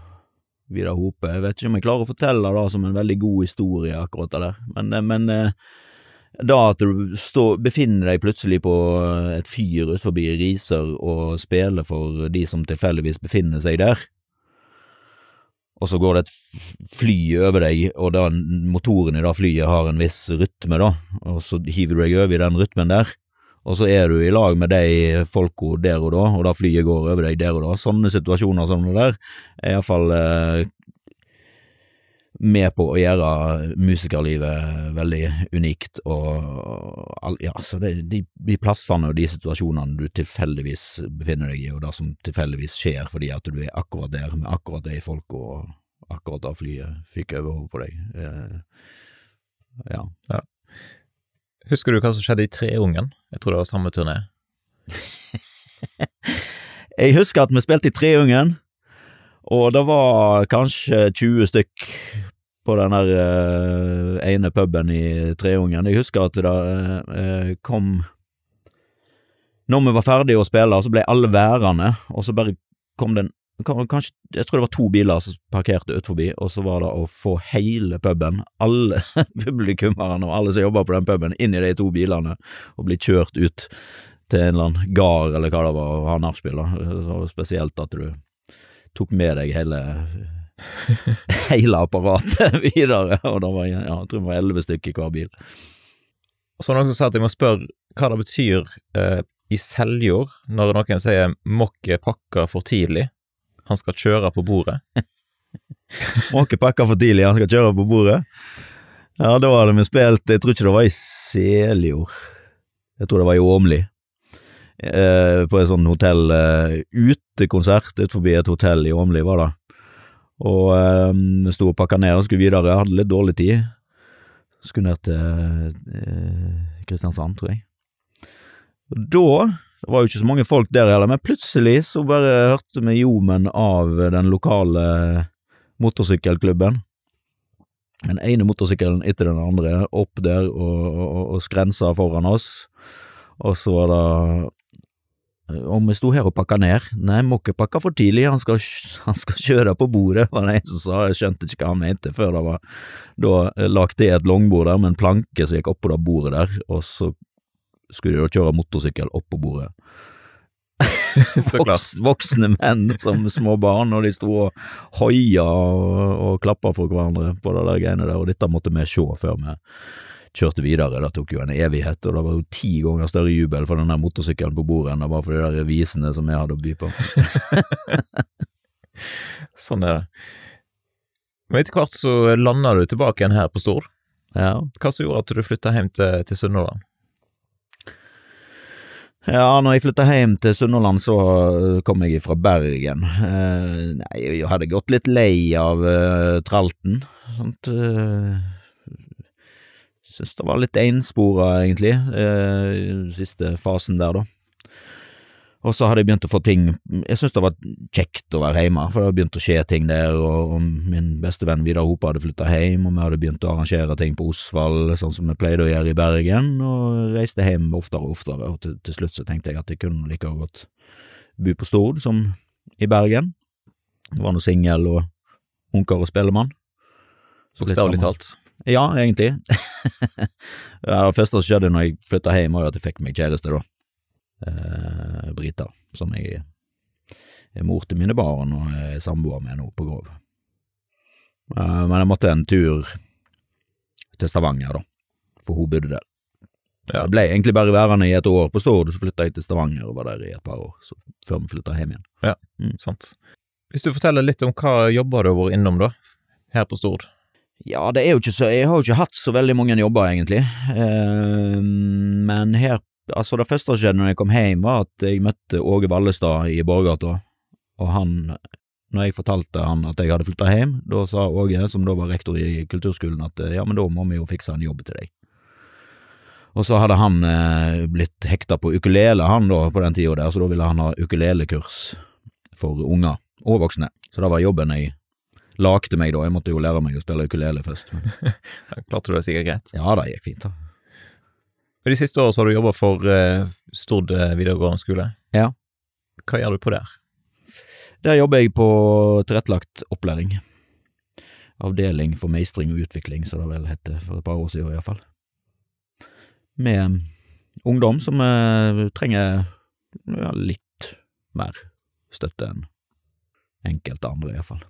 Vidar Hope. Jeg vet ikke om jeg klarer å fortelle det som en veldig god historie, akkurat det der, men, eh, men eh, da at du står, befinner deg plutselig på et fyr ut forbi Risør og spiller for de som tilfeldigvis befinner seg der, og så går det et fly over deg, og da motoren i det flyet har en viss rytme, da, og så hiver du deg over i den rytmen der, og så er du i lag med de folka der og da, og da flyet går over deg der og da. Sånne situasjoner som det der er iallfall eh, med på å gjøre musikerlivet veldig unikt, og ja, så det, de, de plassene og de situasjonene du tilfeldigvis befinner deg i, og det som tilfeldigvis skjer fordi at du er akkurat der med akkurat de folka og akkurat da flyet fikk over hodet på deg. Eh, ja. Husker du hva som skjedde i Treungen? Jeg tror det var samme turné. Jeg husker at vi spilte i Treungen, og det var kanskje 20 stykk på den der eh, ene puben i Treungen. Jeg husker at det eh, kom Når vi var ferdige å spille, så ble alle værende, og så bare kom den Kanskje, jeg tror det var to biler som parkerte ut forbi, og så var det å få hele puben, alle publikummerne og alle som jobba på den puben, inn i de to bilene, og bli kjørt ut til en eller annen gard, eller hva det var, og ha nachspiel. Spesielt at du tok med deg hele hele apparatet videre, og da var, ja, jeg tror det var elleve stykker i hver bil. Så noen som sa at jeg må spørre hva det betyr eh, i Seljord når noen sier 'Mokke pakker for tidlig', han skal kjøre på bordet. Mokke pakker for tidlig, han skal kjøre på bordet. Ja, da hadde vi spilt, jeg tror ikke det var i Seljord, jeg tror det var i Åmli. Eh, på et sånn hotell, eh, utekonsert ut forbi et hotell i Åmli, var det. Og vi sto og pakka ned og skulle videre, Jeg hadde litt dårlig tid. Skulle ned til eh, Kristiansand, tror jeg. Og da det var jo ikke så mange folk der heller, men plutselig så bare hørte vi ljomen av den lokale motorsykkelklubben. Den ene motorsykkelen etter den andre opp der og, og, og skrensa foran oss, og så var det om vi sto her og pakka ned. Nei, må ikke pakke for tidlig, han skal, han skal kjøre på bordet, var det en som sa. Jeg skjønte ikke hva han mente før det var da lagt til et langbord der med en planke som gikk oppå det bordet der, og så skulle de da kjøre motorsykkel oppå bordet. Så klart. Voks, voksne menn som små barn, og de sto og hoia og, og klappa for hverandre på det der greiene der, og dette måtte vi se før vi kjørte videre. Det tok jo en evighet, og det var jo ti ganger større jubel for den der motorsykkelen på bordet enn det var for de der visene som jeg hadde å by på. Sånn er det. Men etter hvert så landa du tilbake igjen her på Stord. Ja. Hva som gjorde at du flytta hjem til, til Sunnhordland? Ja, når jeg flytta hjem til Sunnhordland, så øh, kom jeg fra Bergen. Eh, nei, jeg hadde gått litt lei av uh, tralten. Sånt Syns det var litt enspora, egentlig, eh, siste fasen der, da. Og så hadde jeg begynt å få ting Jeg syntes det var kjekt å være hjemme, for det hadde begynt å skje ting der, og, og min beste venn Vidar Hope hadde flytta hjem, og vi hadde begynt å arrangere ting på Osvald, sånn som vi pleide å gjøre i Bergen, og reiste hjem oftere og oftere, og til, til slutt så tenkte jeg at jeg kunne like godt bo på Stord som i Bergen. Jeg var nå singel og unker og spellemann. Bokstavelig talt. Ja, egentlig. ja, det første som skjedde når jeg flytta hjem, var jo at jeg fikk meg kjæreste, da. Eh, Brita, som jeg er mor til mine barn og er samboer med nå på Grov. Eh, men jeg måtte en tur til Stavanger, da, for hun bodde der. Jeg ble egentlig bare værende i et år på Stord, så flytta jeg til Stavanger og var der i et par år, så, før vi flytta hjem igjen. Sant. Hvis du forteller litt om hva jobber du har vært innom, da? Her på Stord? Ja, det er jo ikke så Jeg har jo ikke hatt så veldig mange jobber, egentlig. Eh, men her Altså, det første som skjedde når jeg kom hjem, var at jeg møtte Åge Vallestad i Borggata, og han Når jeg fortalte han at jeg hadde flytta hjem, da sa Åge, som da var rektor i kulturskolen, at ja, men da må vi jo fikse en jobb til deg. Og så hadde han eh, blitt hekta på ukulele, han da, på den tida der, så da ville han ha ukulelekurs for unger og voksne. Så det var jobben jeg lagde meg da, jeg måtte jo lære meg å spille ukulele først. Men, Klarte du det sikkert greit? ja, det gikk fint, da. Og De siste årene så har du jobba for uh, Stord eh, videregående skole. Ja. Hva gjør du på der? Der jobber jeg på tilrettelagt opplæring. Avdeling for meistring og utvikling, som det vel het for et par år siden iallfall. Med ungdom som uh, trenger ja, litt mer støtte enn enkelte andre, iallfall.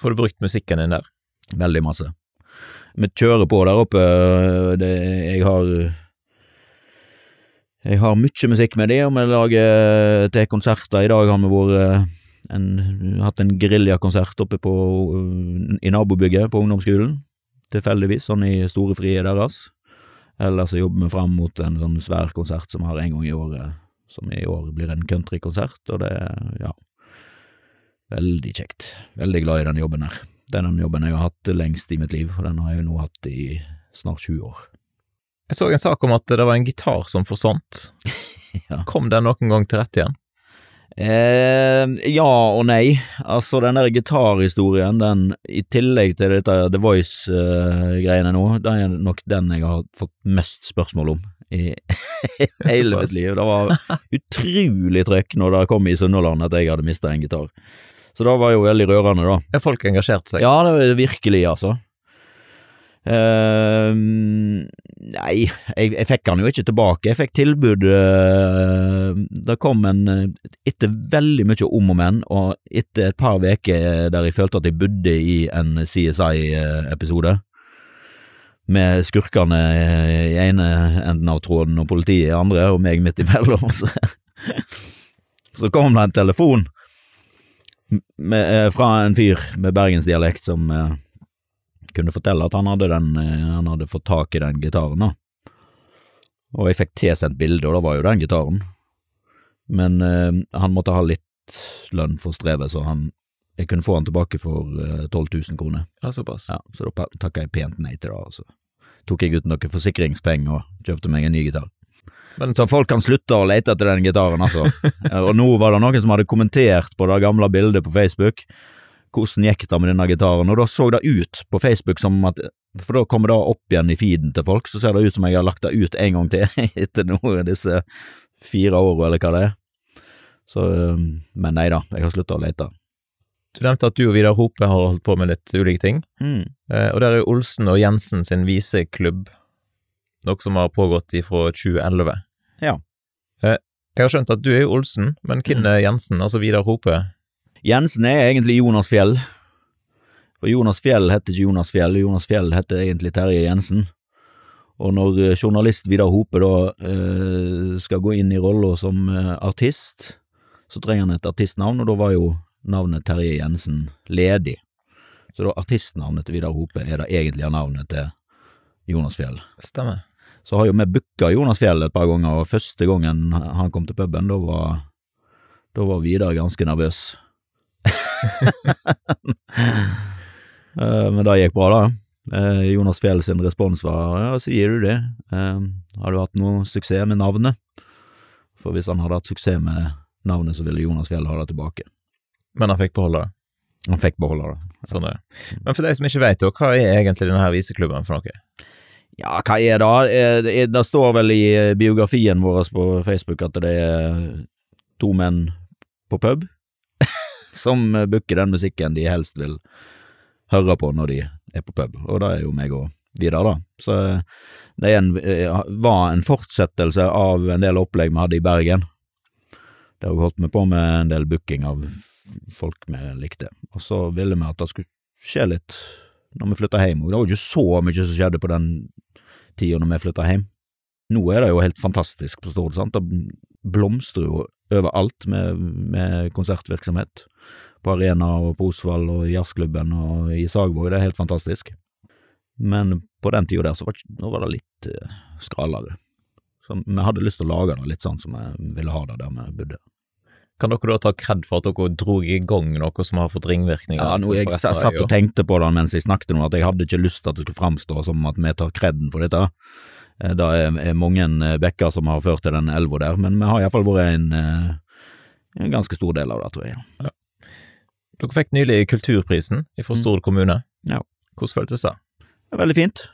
Får du brukt musikken din der? Veldig masse. Vi kjører på der oppe. Det, jeg har Jeg har mye musikk med det, og vi lager til konserter. I dag har vi vært en, hatt en geriljakonsert oppe på, i nabobygget på ungdomsskolen. Tilfeldigvis, sånn i storefriet deres. Ellers jobber vi fram mot en sånn svær konsert som vi har en gang i året, som i år blir en countrykonsert, og det ja, veldig kjekt. Veldig glad i den jobben her. Det er den jobben jeg har hatt lengst i mitt liv, og den har jeg nå hatt i snart 20 år. Jeg så en sak om at det var en gitar som forsvant. Ja. Kom den noen gang til rette igjen? Eh, ja og nei. Altså, den der gitarhistorien, den i tillegg til dette The Voice-greiene nå, det er nok den jeg har fått mest spørsmål om i hele mitt liv. Det var utrolig trøkk når det kom i Sunnhordland at jeg hadde mista en gitar. Så det var jo veldig rørende, da. Er folk engasjert seg? Ja, det virkelig, altså. Uh, nei, jeg, jeg fikk han jo ikke tilbake. Jeg fikk tilbud uh, Det kom en eh, Etter veldig mye om og men, og etter et par uker der jeg følte at jeg bodde i en CSI-episode, med skurkene i ene enden av tråden og politiet i andre, og meg midt imellom, så, så kom det en telefon med, eh, fra en fyr med bergensdialekt som eh, kunne fortelle at han hadde, den, eh, han hadde fått tak i den gitaren, da. Og jeg fikk tilsendt bilde, og da var jo den gitaren. Men eh, han måtte ha litt lønn for strevet, så han, jeg kunne få han tilbake for eh, 12 000 kroner. Ja, såpass. Ja, så da takka jeg pent nei til det, og så tok jeg ut noen forsikringspenger og kjøpte meg en ny gitar. Men Så folk kan slutte å lete etter den gitaren, altså. Og nå var det noen som hadde kommentert på det gamle bildet på Facebook. Hvordan gikk det med denne gitaren? Og da så det ut på Facebook som at For da kommer det opp igjen i feeden til folk, så ser det ut som jeg har lagt det ut en gang til etter noen av disse fire åra, eller hva det er. Så, eh, men nei da, jeg har slutta å lete. Du nevnte at du og Vidar Hope har holdt på med litt ulike ting, Mm. eh, og der er jo Olsen og Jensen sin viseklubb, noe som har pågått ifra 2011. Ja. Eh, jeg har skjønt at du er jo Olsen, men hvem er Jensen, altså Vidar Hope? Jensen er egentlig Jonas Fjell. For Jonas Fjell heter ikke Jonas Fjell, Jonas Fjell heter egentlig Terje Jensen. Og når eh, journalist Vidar Hope da eh, skal gå inn i rolla som artist, så trenger han et artistnavn, og da var jo navnet Terje Jensen ledig. Så da artistnavnet til Vidar Hope er det egentlige navnet til Jonas Fjell. Stemmer. Så har jo vi booka Jonas Fjell et par ganger, og første gangen han kom til puben, da var, da var Vidar ganske nervøs. Eh, Men det gikk bra, da. Eh, Jonas Fjell sin respons var ja, sier du det, Eh, har du hatt noe suksess med navnet? For hvis han hadde hatt suksess med navnet, så ville Jonas Fjell ha det tilbake. Men han fikk beholde det. Han fikk beholde det. Sånn er det. Men for de som ikke vet, hva er egentlig denne viseklubben for noe? Ja, hva er det? Det, det står vel i eh, biografien vår på Facebook at det er to menn på pub som eh, booker den musikken de helst vil høre på når de er på pub, og det er jo meg og Vidar, da. Så eh, det en, var en fortsettelse av en del opplegg vi hadde i Bergen. Det har vi holdt med på med en del booking av folk vi likte, og så ville vi at det skulle skje litt når vi flytta hjem. Det var jo ikke så mye som skjedde på den tida når vi flytta hjem. Nå er det jo helt fantastisk på Stord, sant. Det blomstrer jo overalt med, med konsertvirksomhet. På Arena og på Osvald og jazzklubben og i Sagvåg, det er helt fantastisk. Men på den tida der så var, var det litt uh, skralere. Så vi hadde lyst til å lage det litt sånn som vi ville ha det der vi bodde. Kan dere da ta kred for at dere dro i gang noe som har fått ringvirkninger? Ja, nå, altså, jeg satt og tenkte på det mens jeg snakket nå, at jeg hadde ikke lyst til at det skulle framstå som at vi tar kreden for dette. Eh, Det er, mange eh, bekker som har ført til den elva der, men vi har iallfall vært en, eh, en ganske stor del av det, tror jeg. Dere fikk nylig Kulturprisen fra Mm. Stord kommune. Ja. Hvordan føltes det? Veldig fint.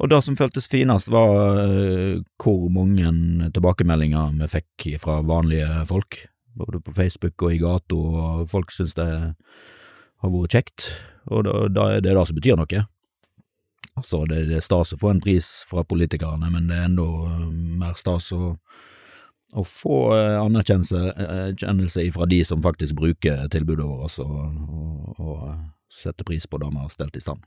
Og det som føltes finest, var hvor mange tilbakemeldinger vi fikk fra vanlige folk, både på Facebook og i gata, og folk syns det har vært kjekt, og da, da er det det som betyr noe. Altså, det, det er stas å få en pris fra politikerne, men det er enda eh, mer stas å, å få eh, anerkjennelse eh, fra de som faktisk bruker tilbudet vårt, og, og, og setter pris på det vi har stelt i stand.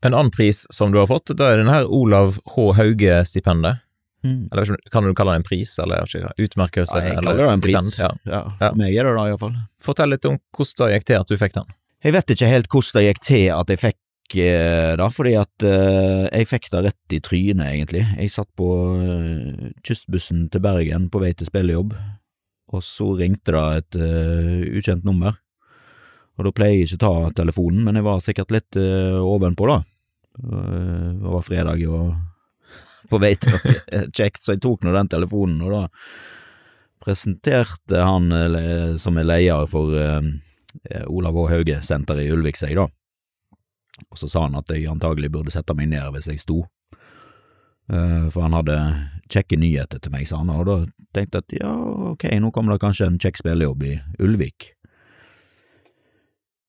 En annen pris som du har fått, da er denne Olav H. Hauge-stipendet. Eller vet ikke, kan du kalle det en pris, eller utmerkelse? Ja, jeg eller kaller det en pris. Ja. Ja, Ja. meg er det da, iallfall. Fortell litt om hvordan det gikk til at du fikk den. Jeg vet ikke helt hvordan det gikk til at jeg fikk da, fordi at uh, jeg fikk det rett i trynet, egentlig. Jeg satt på uh, kystbussen til Bergen på vei til spillejobb, og så ringte det et uh, ukjent nummer. Og da pleier jeg ikke å ta telefonen, men jeg var sikkert litt uh, ovenpå, da. Eh, Det var fredag og på vei til noe kjekt, så jeg tok nå den telefonen, og da presenterte han eh, som er leder for eh, eh, Olav H. Hauge-senteret i Ulvik seg, da. Og så sa han at jeg antagelig burde sette meg ned hvis jeg sto. Eh, For han hadde kjekke nyheter til meg, sa han, og da tenkte jeg at ja, ok, nå kommer det kanskje en kjekk spillejobb i Ulvik.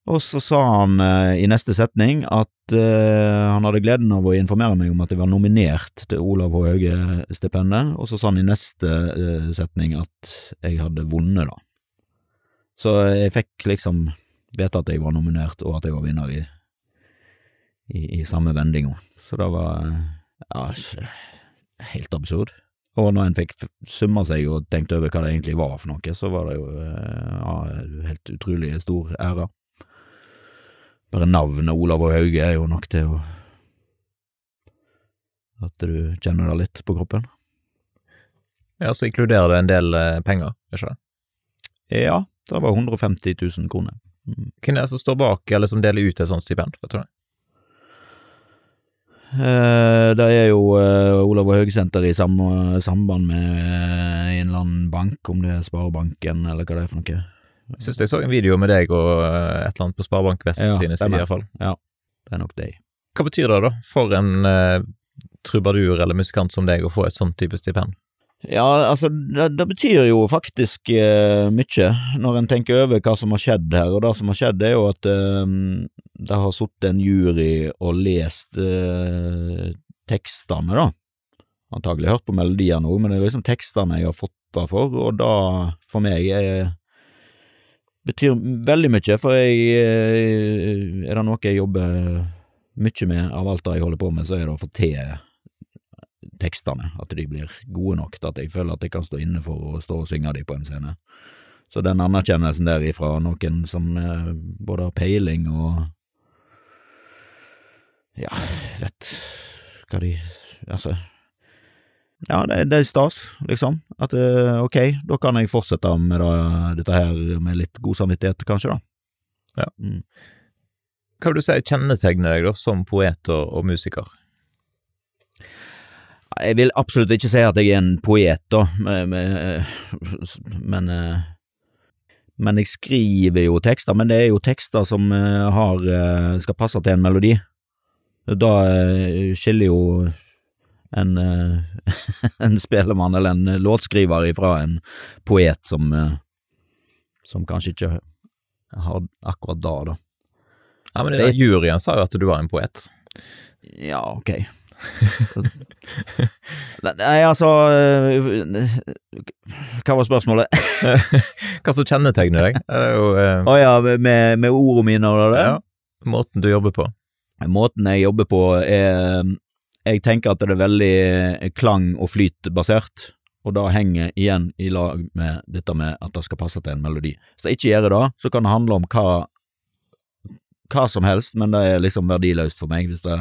Og så sa han eh, i neste setning at eh, han hadde gleden av å informere meg om at jeg var nominert til Olav H. Hauge-stipendet, og så sa han i neste eh, setning at jeg hadde vunnet, da. Så jeg fikk liksom vite at jeg var nominert, og at jeg var vinner i, i, i samme vendinga. Så det var eh, ja, helt absurd. Og når en fikk summa seg og tenkt over hva det egentlig var for noe, så var det jo ja, helt utrolig stor ære. Bare navnet Olav og Hauge er jo nok til å At du kjenner det litt på kroppen. Ja, så inkluderer det en del eh, penger, ikke det? Ja, det var 150 000 kroner. Mm. Hvem er det som står bak, eller som deler ut et sånt stipend, vet du det? Eh, det er jo eh, Olav og Hauge-senter i sam samband med eh, en eller annen bank, om det er Sparebanken eller hva det er for noe. Jeg synes jeg så en video med deg og eh, et eller annet på Sparebank Vest Ja, sine sider, iallfall. Ja. Det er nok deg. Hva betyr det, da, for en eh, trubadur eller musikant som deg å få et sånt type stipend? Ja, altså, det, det betyr jo faktisk uh, mye, når en tenker over hva som har skjedd her, og det som har skjedd er jo at uh, det har sittet en jury og lest uh, tekstene, da. Antagelig hørt på melodiene òg, men det er liksom tekstene jeg har fått det for, og da, for meg, er, betyr veldig mye, for jeg eh, Er det noe jeg jobber mye med av alt det jeg holder på med, så er det å få til tekstene, at de blir gode nok til at jeg føler at jeg kan stå inne for å stå og synge de på en scene. Så den anerkjennelsen der ifra noen som eh, både har peiling og ja, vet hva de Altså, ja, det, det er stas, liksom. At eh, ok, da kan jeg fortsette med da, dette her med litt god samvittighet, kanskje, da. Ja. Mm. Hva vil du si kjennetegner deg da som poet og, og musiker? Jeg vil absolutt ikke si at jeg er en poet, da, men eh, Men jeg skriver jo tekster, men det er jo tekster som eh, har eh, skal passe til en melodi. Da skiller jo en, en spelemann eller en låtskriver ifra en poet som som kanskje ikke har akkurat da, da. Ja, men det, juryen sa jo at du var en poet. Ja, ok. Nei, altså eh, Hva var spørsmålet? Hva som kjennetegner deg? Å uh... oh, ja, med, med ordene mine og det? Ja, måten du jobber på. Måten jeg jobber på er Jeg tenker at det er veldig klang- og flytbasert, og da henger igjen i lag med dette med at det skal passe til en melodi. Hvis det ikke gjør det, så kan det handle om hva hva som helst, men det er liksom verdiløst for meg hvis det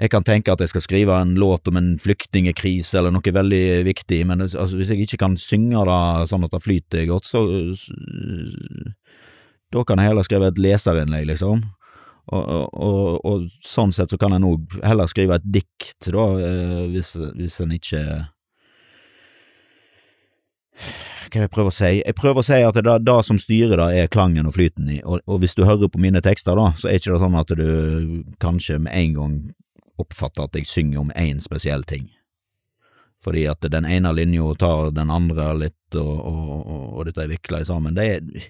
jeg kan tenke at jeg skal skrive en låt om en flyktningkrise eller noe veldig viktig, men altså, hvis jeg ikke kan synge det sånn at det flyter godt, så, da kan jeg heller skrive et leserinnlegg, liksom. Og, og, og, sånn sett så kan jeg nå heller skrive et dikt, da, eh, hvis, hvis en ikke hva er det jeg prøver å si? Jeg prøver å si at det, det som styrer det, er klangen og flyten i, og, og, hvis du hører på mine tekster, da, så er ikke det sånn at du kanskje med en gang oppfatter at jeg synger om én spesiell ting. Fordi at den ene linja tar den andre litt, og, og, og, dette er vikla sammen. Det er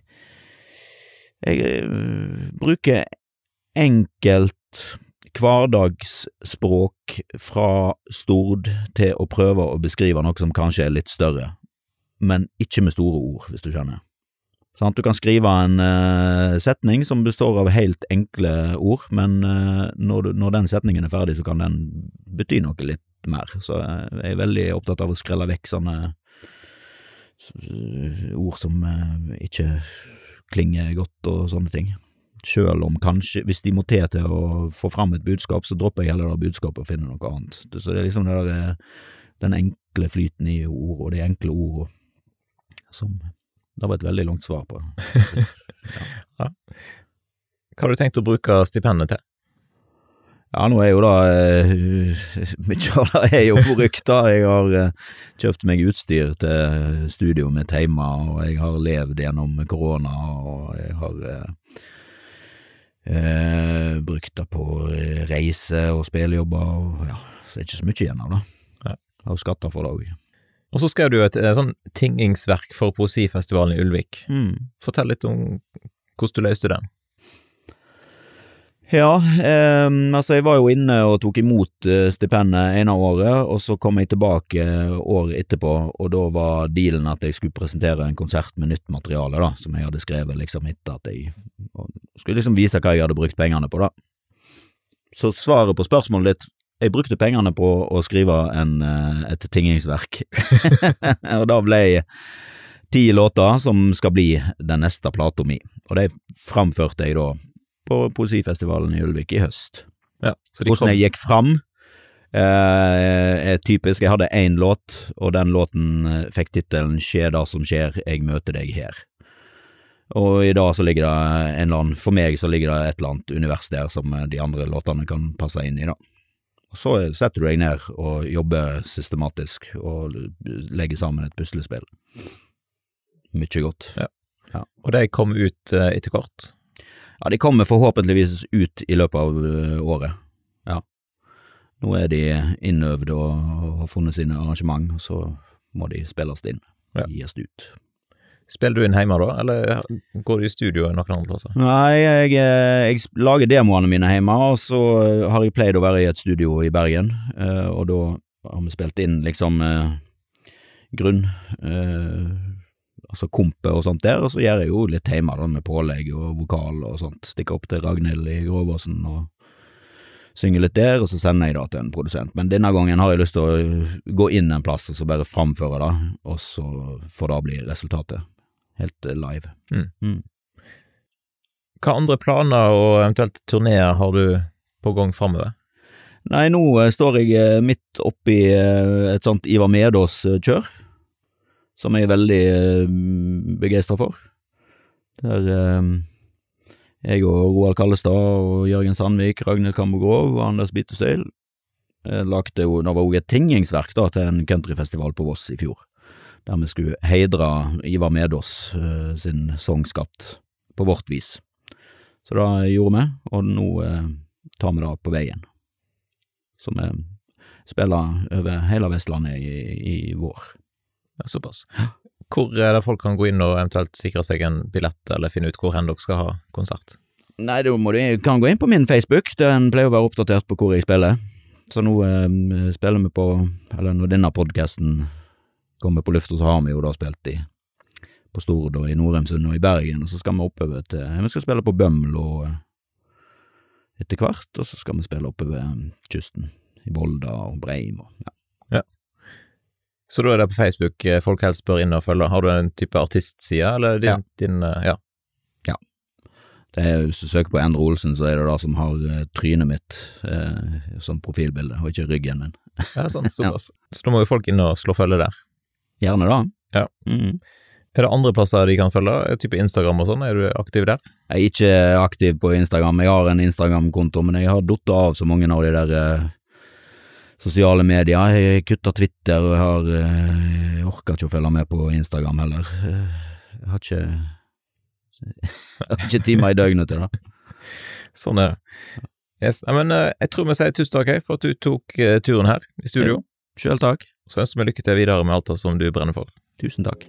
Jeg uh, bruker enkelt hverdagsspråk fra Stord til å prøve å beskrive noe som kanskje er litt større, men ikke med store ord, hvis du skjønner. Sant? Du kan skrive en uh, setning som består av helt enkle ord, men uh, når, du, når, den setningen er ferdig, så kan den bety noe litt mer. Så jeg er veldig opptatt av å skrelle vekk sånne ord som uh, ikke klinger godt og sånne ting. Sjøl om kanskje, hvis de må til til å få fram et budskap, så dropper jeg heller det budskapet og finner noe annet. Så det er liksom det der, den enkle flyten i ord, og de enkle ordene som det var et veldig langt svar på Ja. ja. Hva har du tenkt å bruke stipendet til? Ja, nå er jo da eh, Mye av det er jo brukt, da. Jeg har eh, kjøpt meg utstyr til studioet mitt hjemme, og jeg har levd gjennom korona, og jeg har eh, brukt det på reise og spillejobber, og ja, så er det ikke så mye igjen av det. og har skatta for det òg. Og så skrev du et, et sånn tingingsverk for poesifestivalen i Ulvik. Mm. Fortell litt om hvordan du løste den. Ja, eh, altså jeg var jo inne og tok imot eh, stipendet ene året, og så kom jeg tilbake året etterpå, og da var dealen at jeg skulle presentere en konsert med nytt materiale, da, som jeg hadde skrevet liksom etter at jeg skulle liksom vise hva jeg hadde brukt pengene på, da. Så svaret på spørsmålet ditt jeg brukte pengene på å skrive en, eh, et tingingsverk, og da ble jeg ti låter som skal bli den neste plata mi, og det framførte jeg da på Poesifestivalen i Ulvik i høst. Ja, Hvordan jeg gikk fram eh, er typisk. Jeg hadde én låt, og den låten eh, fikk tittelen Skje det som skjer, jeg møter deg her. Og i dag så ligger det en eller annen, for meg så ligger det et eller annet univers der som de andre låtene kan passe inn i, da. Så setter du deg ned og jobber systematisk og legger sammen et puslespill. Mye godt. Ja. ja. Og de kom ut etter hvert? Ja, de kommer forhåpentligvis ut i løpet av uh, året. Ja. Nå er de innøvd og har funnet sine arrangement, og så må de spilles inn. Ja. Gis ut. Spiller du inn hjemme da, eller går du i studio noen andre plasser? Nei, jeg, eh, jeg lager demoene mine hjemme, og så eh, har jeg pleid å være i et studio i Bergen, eh, og da har vi spilt inn liksom eh, grunn, eh, altså kompe og sånt der, og så gjør jeg jo litt hjemme da med pålegg og vokal og sånt, stikker opp til Ragnhild i Gråvåsen og synger litt der, og så sender jeg da til en produsent. Men denne gangen har jeg lyst til å gå inn en plass og så bare framføre det, og så får det bli resultatet. Helt live. Mm. Mm. Hva andre planer og eventuelt turneer har du på gang framover? Nei, nå eh, står jeg eh, midt oppi eh, et sånt Ivar Medås-kjør, som jeg er veldig uh, begeistra for. Der eh, jeg og Roald Kallestad og Jørgen Sandvik, Ragnhild Kammergrov og Anders Bittestøyl eh, lagde jo, det var jo et tingingsverk da til en countryfestival på Voss i fjor, der vi skulle heidre Ivar Medås eh, sin sangskatt på vårt vis. Så det gjorde vi, og nå eh, tar vi det på veien Så vi spiller over hele Vestlandet i, i vår. Ja, såpass. Hvor er det folk kan gå inn og eventuelt sikre seg en billett, eller finne ut hvor hen dere skal ha konsert? Nei, da må du kan gå inn på min Facebook, den pleier å være oppdatert på hvor jeg spiller. Så nå eh, spiller vi på, eller når denne podkasten kommer på lufta, så har vi jo da spilt i på Stord og i Norheimsund og i Bergen, og så skal vi oppover til Vi skal spille på Bømlo eh, etter hvert, og så skal vi spille oppover eh, kysten, i Volda og Breim og ja. Så da er det på Facebook eh, folk helst bør inn og følge. Har du en type artistside, eller din, Ja. din ja. ja. Det er, hvis du søker på Endre Olsen, så er det det som har eh, trynet mitt eh, som profilbilde, og ikke ryggen min. ja, sånn, ja. Så da må jo folk inn og slå følge der. Gjerne da. Ja. Mm. Er det andre plasser de kan følge? Type Instagram og sånn, er du aktiv der? Jeg er ikke aktiv på Instagram. Jeg har en Instagram-konto, men jeg har datt av så mange av de der eh, sosiale medier. Jeg kutta Twitter, og jeg har eh, Jeg orker ikke å følge med på Instagram heller. Jeg har ikke Jeg har ikke timer i døgnet til det. Sånn er det. Yes. Nei, men eh, jeg tror vi sier tusen takk for at du tok eh, turen her i studio. Sjøl takk. Så ønsker vi lykke til videre med alt det som du brenner for. Tusen takk.